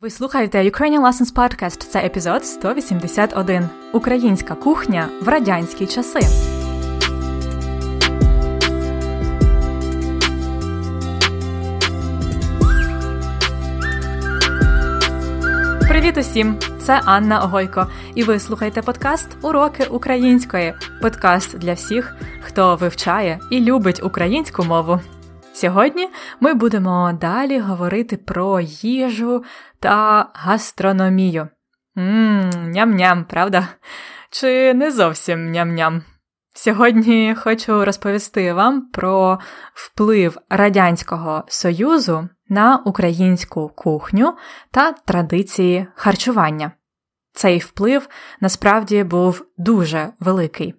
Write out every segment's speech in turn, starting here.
Ви слухаєте Ukrainian Lessons Podcast. Це епізод 181. Українська кухня в радянські часи. Привіт усім! Це Анна Огойко, і ви слухаєте подкаст Уроки української. Подкаст для всіх, хто вивчає і любить українську мову. Сьогодні ми будемо далі говорити про їжу та гастрономію. Ммм, ням-ням, правда? Чи не зовсім ням-ням? Сьогодні хочу розповісти вам про вплив Радянського Союзу на українську кухню та традиції харчування. Цей вплив насправді був дуже великий.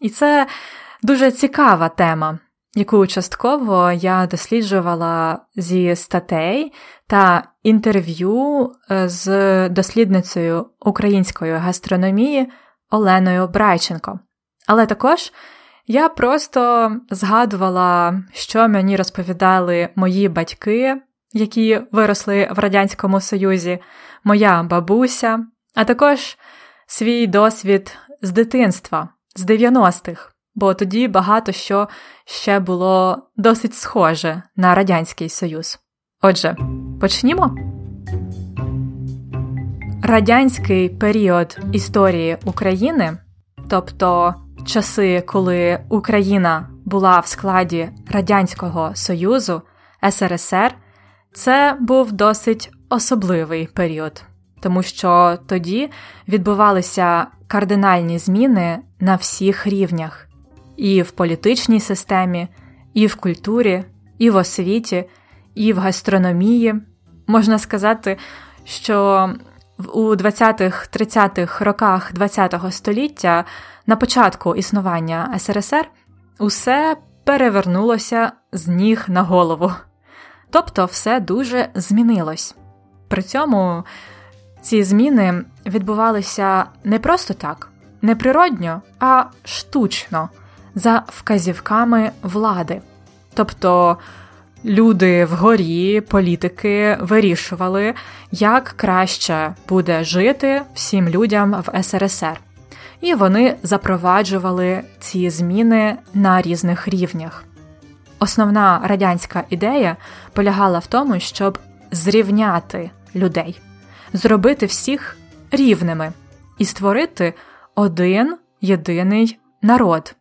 І це дуже цікава тема, яку частково я досліджувала зі статей та інтерв'ю е, з дослідницею української гастрономії Оленою Брайченко. Але також я просто згадувала, що мені розповідали мої батьки, які виросли в Радянському Союзі, моя бабуся, а також свій досвід з дитинства, з 90-х бо тоді багато що ще було досить схоже на Радянський Союз. Отже, почнімо. Радянський період історії України, тобто часи, коли Україна була в складі Радянського Союзу, СРСР, це був досить особливий період, тому що тоді відбувалися кардинальні зміни на всіх рівнях і в політичній системі, і в культурі, і в освіті, і в гастрономії. Можна сказати, що у 20-30-х роках ХХ століття на початку існування СРСР усе перевернулося з ніг на голову. Тобто все дуже змінилось. При цьому ці зміни відбувалися не просто так, не природньо, а штучно за вказівками влади. Тобто люди вгорі, політики вирішували, як краще буде жити всім людям в СРСР. І вони запроваджували ці зміни на різних рівнях. Основна радянська ідея полягала в тому, щоб зрівняти людей, зробити всіх рівними і створити один єдиний народ,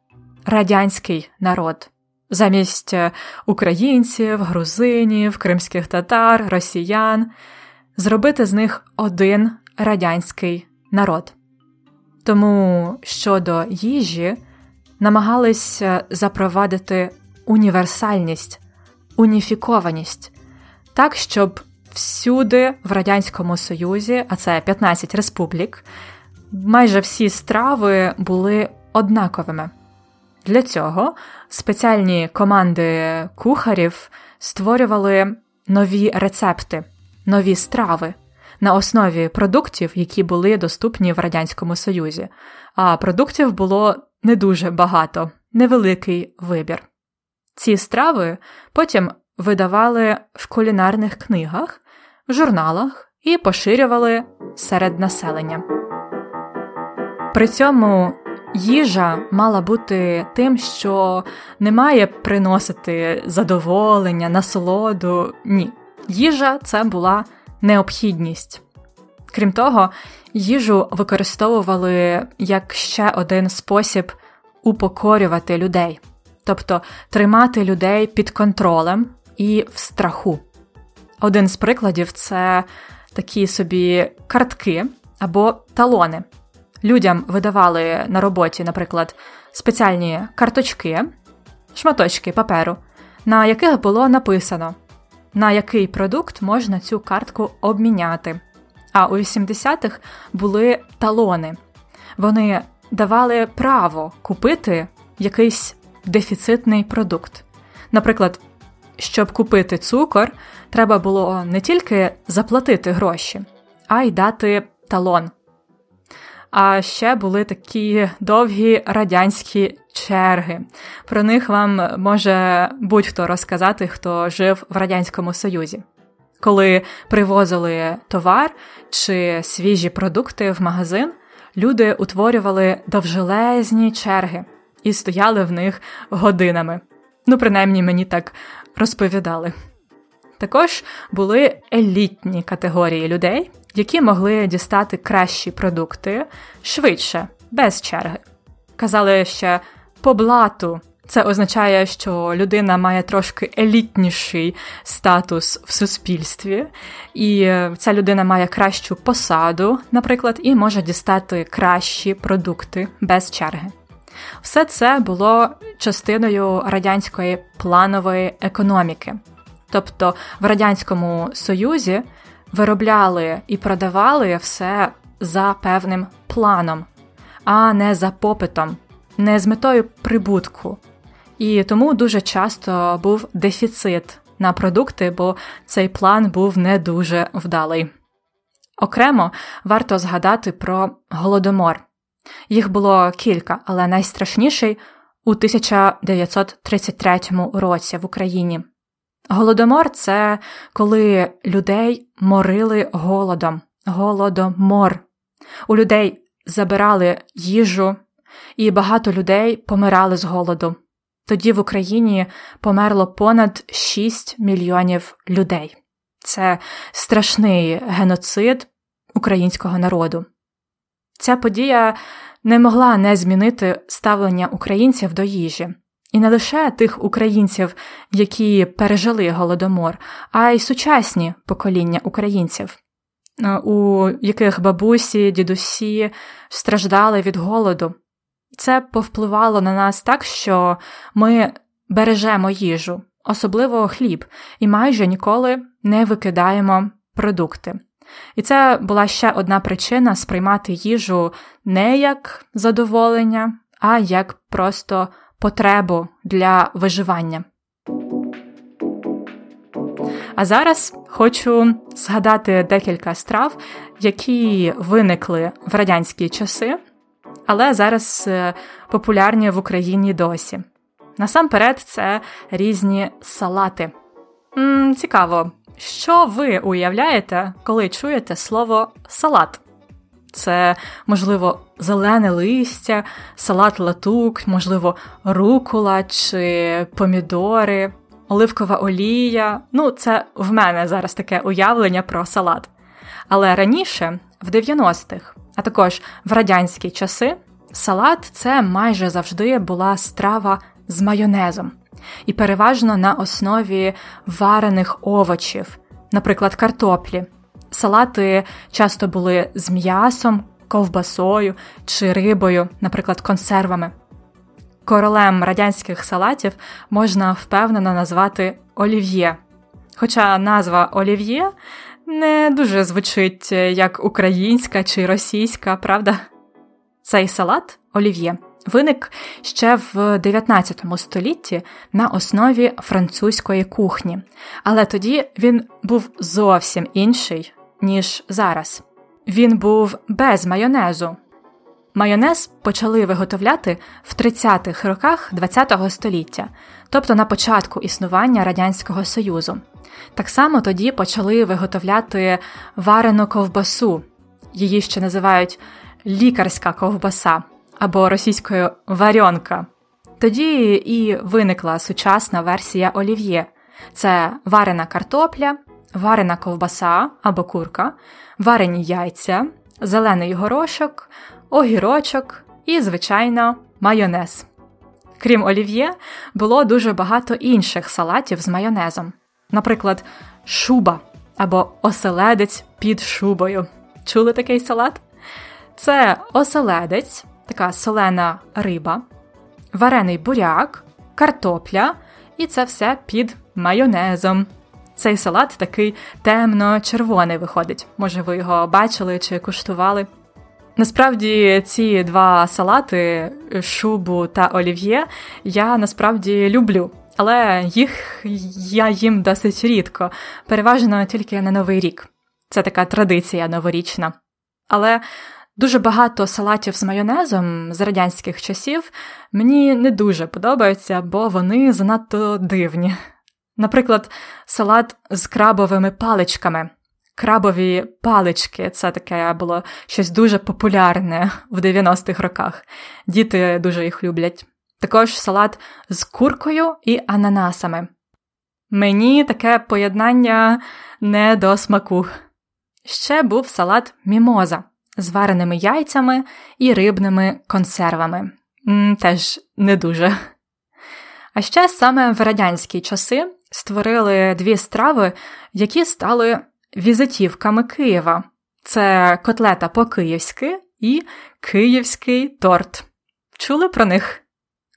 радянський народ. Замість е, українців, грузинів, кримських татар, росіян, зробити з них один радянський народ. Тому щодо їжі намагались запровадити універсальність, уніфікованість, так, щоб всюди в Радянському Союзі, а це 15 республік, майже всі страви були однаковими. Для цього спеціальні команди кухарів створювали нові рецепти, нові страви на основі продуктів, які були доступні в Радянському Союзі. А продуктів було не дуже багато, невеликий вибір. Ці страви потім видавали в кулінарних книгах, журналах і поширювали серед населення. При цьому Їжа мала бути тим, що не має приносити задоволення, насолоду. Ні. Їжа це була необхідність. Крім того, їжу використовували як ще один спосіб упокорювати людей, тобто тримати людей під контролем і в страху. Один з прикладів це такі собі картки або талони. Людям видавали на роботі, наприклад, спеціальні карточки, шматочки паперу, на яких було написано, на який продукт можна цю картку обміняти. А у 80-х були талони. Вони давали право купити якийсь дефіцитний продукт. Наприклад, щоб купити цукор, треба було не тільки заплатити гроші, а й дати талон. А ще були такі довгі радянські черги. Про них вам може будь-хто розказати, хто жив в Радянському Союзі. Коли привозили товар чи свіжі продукти в магазин, люди утворювали довжелезні черги і стояли в них годинами. Ну, принаймні, мені так розповідали. Також були елітні категорії людей, які могли дістати кращі продукти швидше, без черги. Казали ще по блату. Це означає, що людина має трошки елітніший статус в суспільстві, і ця людина має кращу посаду, наприклад, і може дістати кращі продукти без черги. Все це було частиною радянської планової економіки. Тобто в Радянському Союзі виробляли і продавали все за певним планом, а не за попитом, не з метою прибутку. І тому дуже часто був дефіцит на продукти, бо цей план був не дуже вдалий. Окремо варто згадати про голодомор. Їх було кілька, але найстрашніший у 1933 році в Україні. Голодомор це коли людей морили голодом, голодомор. У людей забирали їжу, і багато людей помирали з голоду. Тоді в Україні померло понад 6 мільйонів людей. Це страшний геноцид українського народу. Ця подія не могла не змінити ставлення українців до їжі. І не лише тих українців, які пережили голодомор, а й сучасні покоління українців, е, у яких бабусі, дідусі страждали від голоду. Це повпливало на нас так, що ми бережемо їжу, особливо хліб, і майже ніколи не викидаємо продукти. І це була ще одна причина сприймати їжу не як задоволення, а як просто потребу для виживання. А зараз хочу згадати декілька страв, які виникли в радянські часи, але зараз е, популярні в Україні досі. Насамперед, це різні салати. М-м, Цікаво, що ви уявляєте, коли чуєте слово салат? Це, можливо, зелене листя, салат латук, можливо, рукула чи помідори, оливкова олія. Ну, це в мене зараз таке уявлення про салат. Але раніше, в 90-х, а також в радянські часи, салат це майже завжди була страва з майонезом і переважно на основі варених овочів, наприклад, картоплі. Салати часто були з м'ясом, ковбасою чи рибою, наприклад, консервами. Королем радянських салатів можна впевнено назвати олів'є. Хоча назва олів'є не дуже звучить як українська чи російська, правда? Цей салат олів'є виник ще в 19 столітті на основі французької кухні, але тоді він був зовсім інший, ніж зараз. Він був без майонезу. Майонез почали виготовляти в 30-х роках ХХ століття, тобто на початку існування Радянського Союзу. Так само тоді почали виготовляти варену ковбасу, її ще називають лікарська ковбаса або російською варьонка. Тоді і виникла сучасна версія олів'є: це варена картопля, варена ковбаса або курка, варені яйця, зелений горошок, огірочок і, звичайно, майонез. Крім олів'є, було дуже багато інших салатів з майонезом, наприклад, шуба або оселедець під шубою. Чули такий салат? Це оселедець, така солена риба, варений буряк, картопля, і це все під майонезом. Цей салат такий темно-червоний виходить. Може, ви його бачили чи куштували. Насправді, ці два салати, шубу та олів'є, я насправді люблю, але їх я їм досить рідко, переважно тільки на Новий рік. Це така традиція новорічна. Але дуже багато салатів з майонезом з радянських часів мені не дуже подобаються, бо вони занадто дивні. Наприклад, салат з крабовими паличками. Крабові палички це таке було щось дуже популярне в 90-х роках. Діти дуже їх люблять. Також салат з куркою і ананасами. Мені таке поєднання не до смаку. Ще був салат мімоза з вареними яйцями і рибними консервами. Теж не дуже. А ще саме в радянські часи створили дві страви, які стали візитівками Києва. Це котлета по-київськи і київський торт. Чули про них?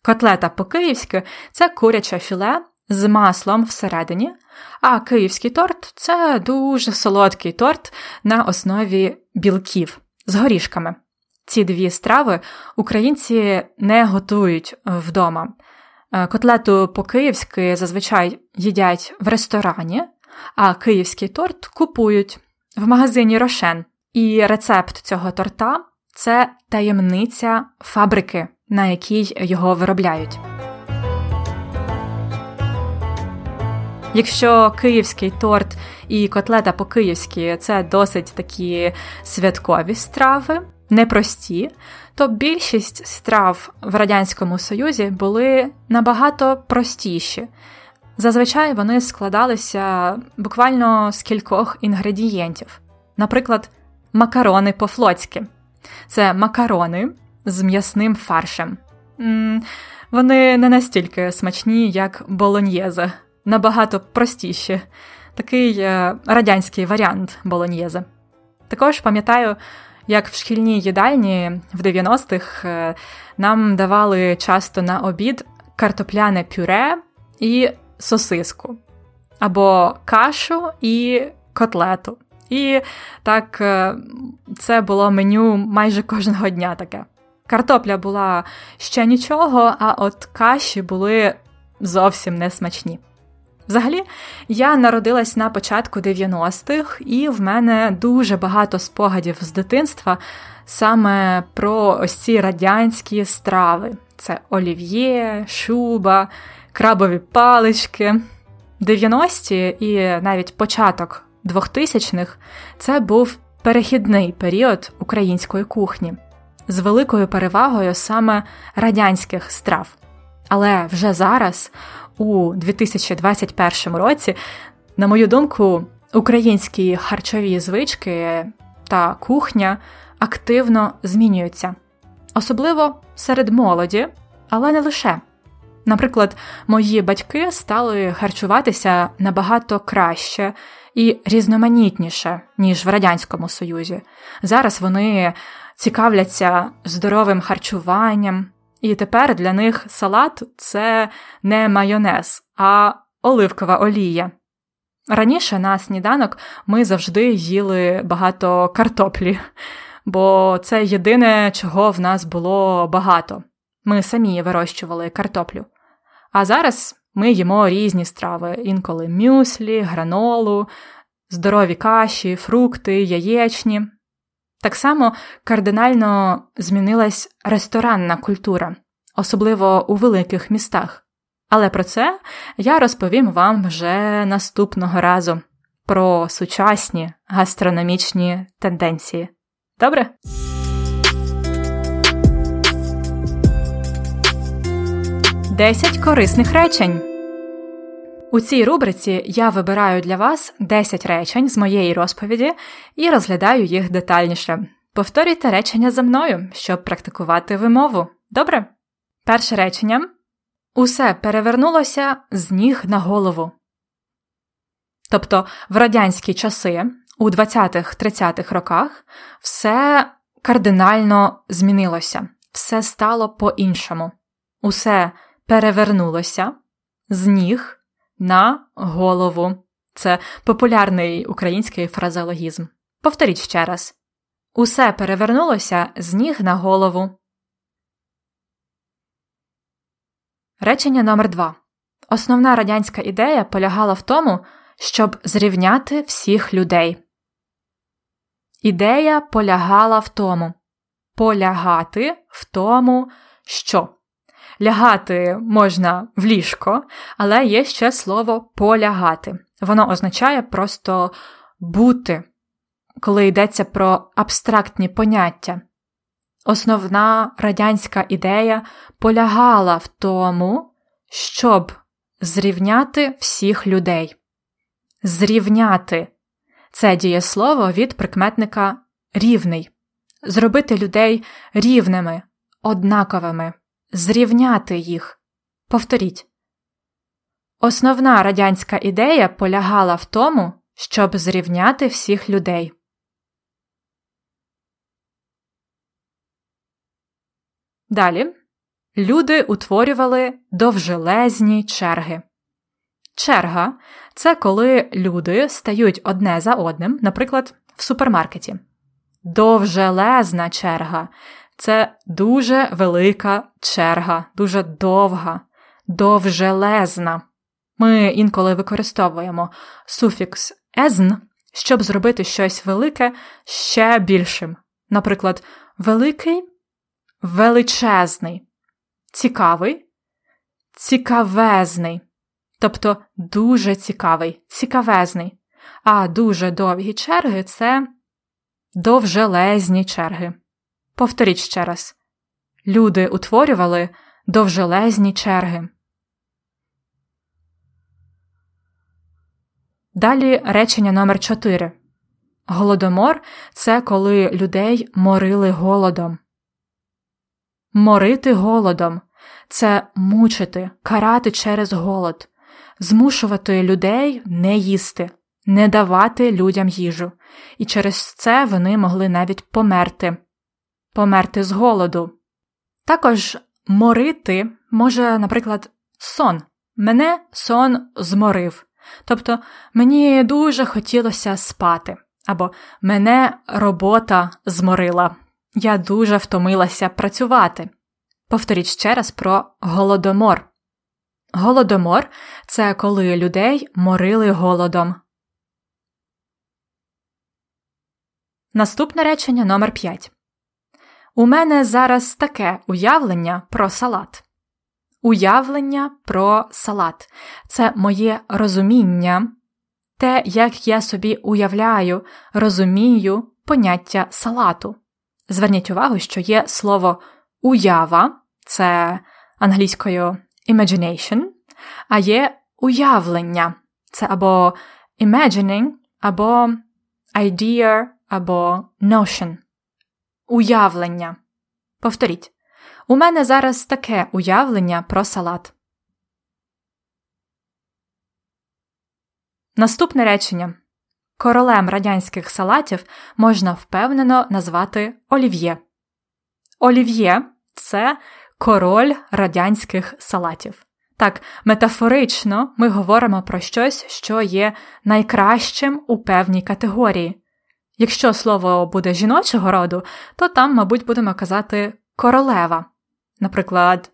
Котлета по-київськи це куряче філе з маслом всередині, а київський торт це дуже солодкий торт на основі білків з горішками. Ці дві страви українці не готують вдома. Е, котлету по-київськи зазвичай їдять в ресторані, а київський торт купують в магазині Рошен. І рецепт цього торта це таємниця фабрики, на якій його виробляють. Якщо київський торт і котлета по-київськи це досить такі святкові страви, непрості, то більшість страв в Радянському Союзі були набагато простіші. Зазвичай вони складалися буквально з кількох інгредієнтів. Наприклад, макарони по-флотськи. Це макарони з м'ясним фаршем. Вони не настільки смачні, як болоньєзе, набагато простіші. Такий е, радянський варіант болоньєзе. Також пам'ятаю, як в шкільній їдальні в 90-х е, нам давали часто на обід картопляне пюре і сосиску, або кашу і котлету. І так, е, це було меню майже кожного дня таке. Картопля була ще нічого, а от каші були зовсім не смачні. Взагалі, я народилась на початку 90-х, і в мене дуже багато спогадів з дитинства саме про ось ці радянські страви: це олів'є, шуба, крабові палички. 90-ті і навіть початок 2000-х це був перехідний період української кухні з великою перевагою саме радянських страв. Але вже зараз у 2021 році, на мою думку, українські харчові звички та кухня активно змінюються, особливо серед молоді, але не лише. Наприклад, мої батьки стали харчуватися набагато краще і різноманітніше, ніж в Радянському Союзі. Зараз вони цікавляться здоровим харчуванням, і тепер для них салат це не майонез, а оливкова олія. Раніше на сніданок ми завжди їли багато картоплі, бо це єдине, чого в нас було багато. Ми самі вирощували картоплю. А зараз ми їмо різні страви, інколи мюслі, гранолу, здорові каші, фрукти, яєчні. Так само кардинально змінилась ресторанна культура, особливо у великих містах. Але про це я розповім вам вже наступного разу про сучасні гастрономічні тенденції. Добре? Десять корисних речень. У цій рубриці я вибираю для вас 10 речень з моєї розповіді і розглядаю їх детальніше. Повторюйте речення за мною, щоб практикувати вимову. Добре? Перше речення. Усе перевернулося з ніг на голову. Тобто в радянські часи, у 20-30-х роках, все кардинально змінилося, все стало по-іншому. Усе перевернулося з ніг на голову. Це популярний український фразеологізм. Повторіть ще раз. Усе перевернулося з ніг на голову. Речення номер 2 Основна радянська ідея полягала в тому, щоб зрівняти всіх людей. Ідея полягала в тому полягати в тому, що лягати можна в ліжко, але є ще слово полягати. Воно означає просто бути, коли йдеться про абстрактні поняття. Основна радянська ідея полягала в тому, щоб зрівняти всіх людей. Зрівняти це дієслово від прикметника рівний, зробити людей рівними, однаковими, зрівняти їх. Повторіть. Основна радянська ідея полягала в тому, щоб зрівняти всіх людей. Далі люди утворювали довжелезні черги. Черга це коли люди стають одне за одним, наприклад, в супермаркеті. Довжелезна черга це дуже велика черга, дуже довга, довжелезна. Ми інколи використовуємо суфікс езн, щоб зробити щось велике ще більшим. Наприклад, великий, величезний, цікавий, цікавезний, тобто дуже цікавий, цікавезний. А дуже довгі черги це довжелезні черги. Повторіть ще раз люди утворювали довжелезні черги. Далі речення номер 4 Голодомор це коли людей морили голодом. Морити голодом це мучити, карати через голод, змушувати людей не їсти, не давати людям їжу, і через це вони могли навіть померти, померти з голоду. Також морити може, наприклад, сон. Мене сон зморив. Тобто мені дуже хотілося спати, або мене робота зморила. Я дуже втомилася працювати. Повторіть ще раз про голодомор. Голодомор це коли людей морили голодом. Наступне речення номер 5 У мене зараз таке уявлення про салат. Уявлення про салат це моє розуміння, те, як я собі уявляю, розумію поняття салату. Зверніть увагу, що є слово уява, це англійською imagination, а є уявлення, це або imagining, або idea, або notion. Уявлення. Повторіть. У мене зараз таке уявлення про салат. Наступне речення. Королем радянських салатів можна впевнено назвати олів'є. Олів'є це король радянських салатів. Так, метафорично ми говоримо про щось, що є найкращим у певній категорії. Якщо слово буде жіночого роду, то там, мабуть, будемо казати королева. Наприклад,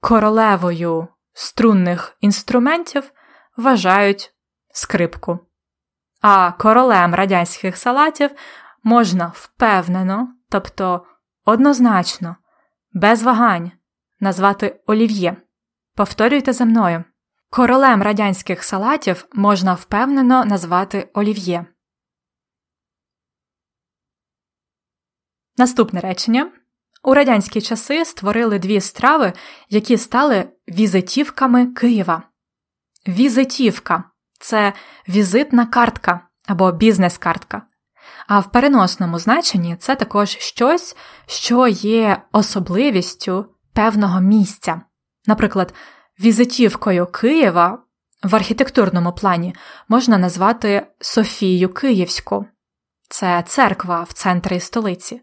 королевою струнних інструментів вважають скрипку. А королем радянських салатів можна впевнено, тобто однозначно, без вагань назвати олів'є. Повторюйте за мною. Королем радянських салатів можна впевнено назвати олів'є. Наступне речення. У радянські часи створили дві страви, які стали візитівками Києва. Візитівка це візитна картка або бізнес-картка. А в переносному значенні це також щось, що є особливістю певного місця. Наприклад, візитівкою Києва в архітектурному плані можна назвати Софію Київську, це церква в центрі столиці.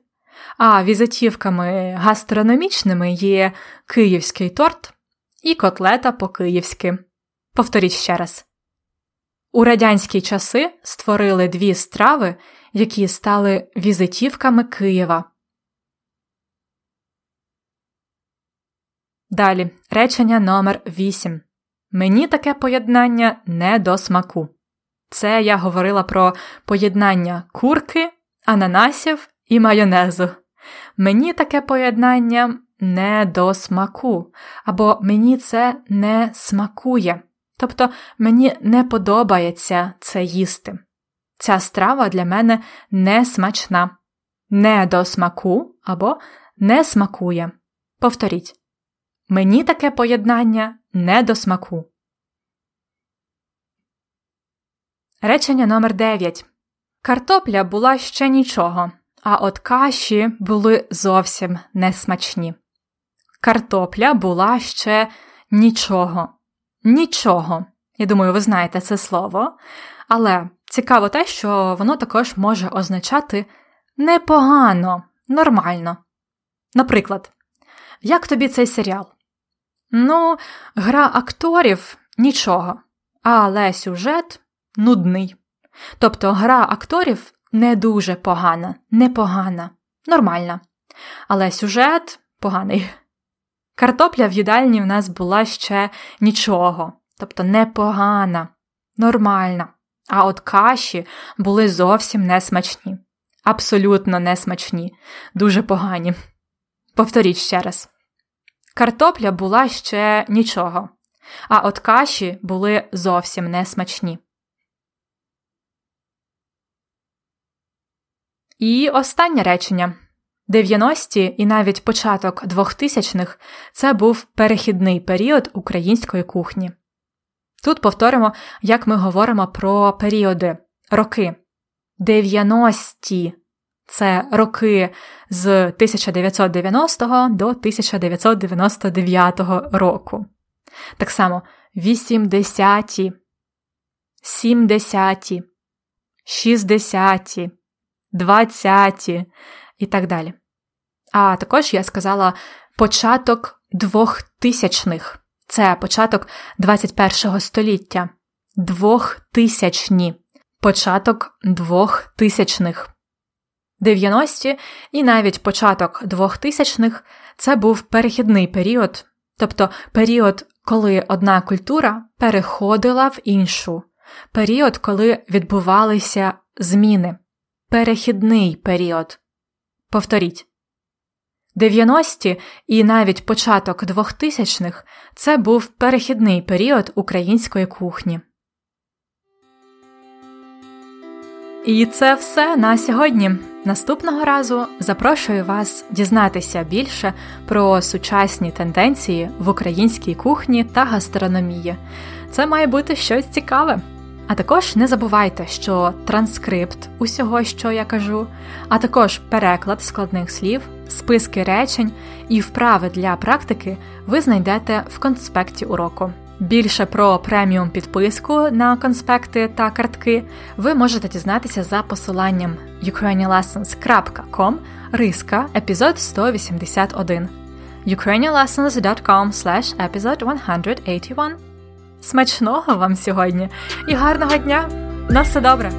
А візитівками гастрономічними є київський торт і котлета по-київськи. Повторіть ще раз. У радянські часи створили дві страви, які стали візитівками Києва. Далі речення номер 8 Мені таке поєднання не до смаку. Це я говорила про поєднання курки, ананасів і майонезу. Мені таке поєднання не до смаку, або мені це не смакує. Тобто мені не подобається це їсти. Ця страва для мене не смачна, не до смаку або не смакує. Повторіть. Мені таке поєднання не до смаку. Речення номер 9 Картопля була ще нічого, а от каші були зовсім несмачні. Картопля була ще нічого. Нічого. Я думаю, ви знаєте це слово. Але цікаво те, що воно також може означати непогано, нормально. Наприклад, як тобі цей серіал? Ну, гра акторів нічого, але сюжет нудний. Тобто гра акторів не дуже погана, непогана, нормальна. Але сюжет поганий. Картопля в їдальні в нас була ще нічого, тобто непогана, нормальна. А от каші були зовсім несмачні. Абсолютно несмачні, дуже погані. Повторіть ще раз. Картопля була ще нічого, а от каші були зовсім несмачні. І останнє речення. 90-ті і навіть початок 2000-х – це був перехідний період української кухні. Тут повторимо, як ми говоримо про періоди, роки. 90-ті – це роки з 1990 до 1999 року. Так само 80-ті, 70-ті, 60-ті, 20-ті і так далі. А також я сказала початок 2000-х. Це початок 21 століття. Двохтисячні. Початок двохтисячних. 90-ті і навіть початок 2000-х – це був перехідний період, тобто період, коли одна культура переходила в іншу, період, коли відбувалися зміни, перехідний період. Повторіть. 90-ті і навіть початок 2000-х – це був перехідний період української кухні. І це все на сьогодні. Наступного разу запрошую вас дізнатися більше про сучасні тенденції в українській кухні та гастрономії. Це має бути щось цікаве. А також не забувайте, що транскрипт усього, що я кажу, а також переклад складних слів, списки речень і вправи для практики ви знайдете в конспекті уроку. Більше про преміум підписку на конспекти та картки ви можете дізнатися за посиланням ukrainianlessons.com риска епізод 181 ukrainianlessons.com episode 181 Смачного вам сьогодні і гарного дня! На все добре!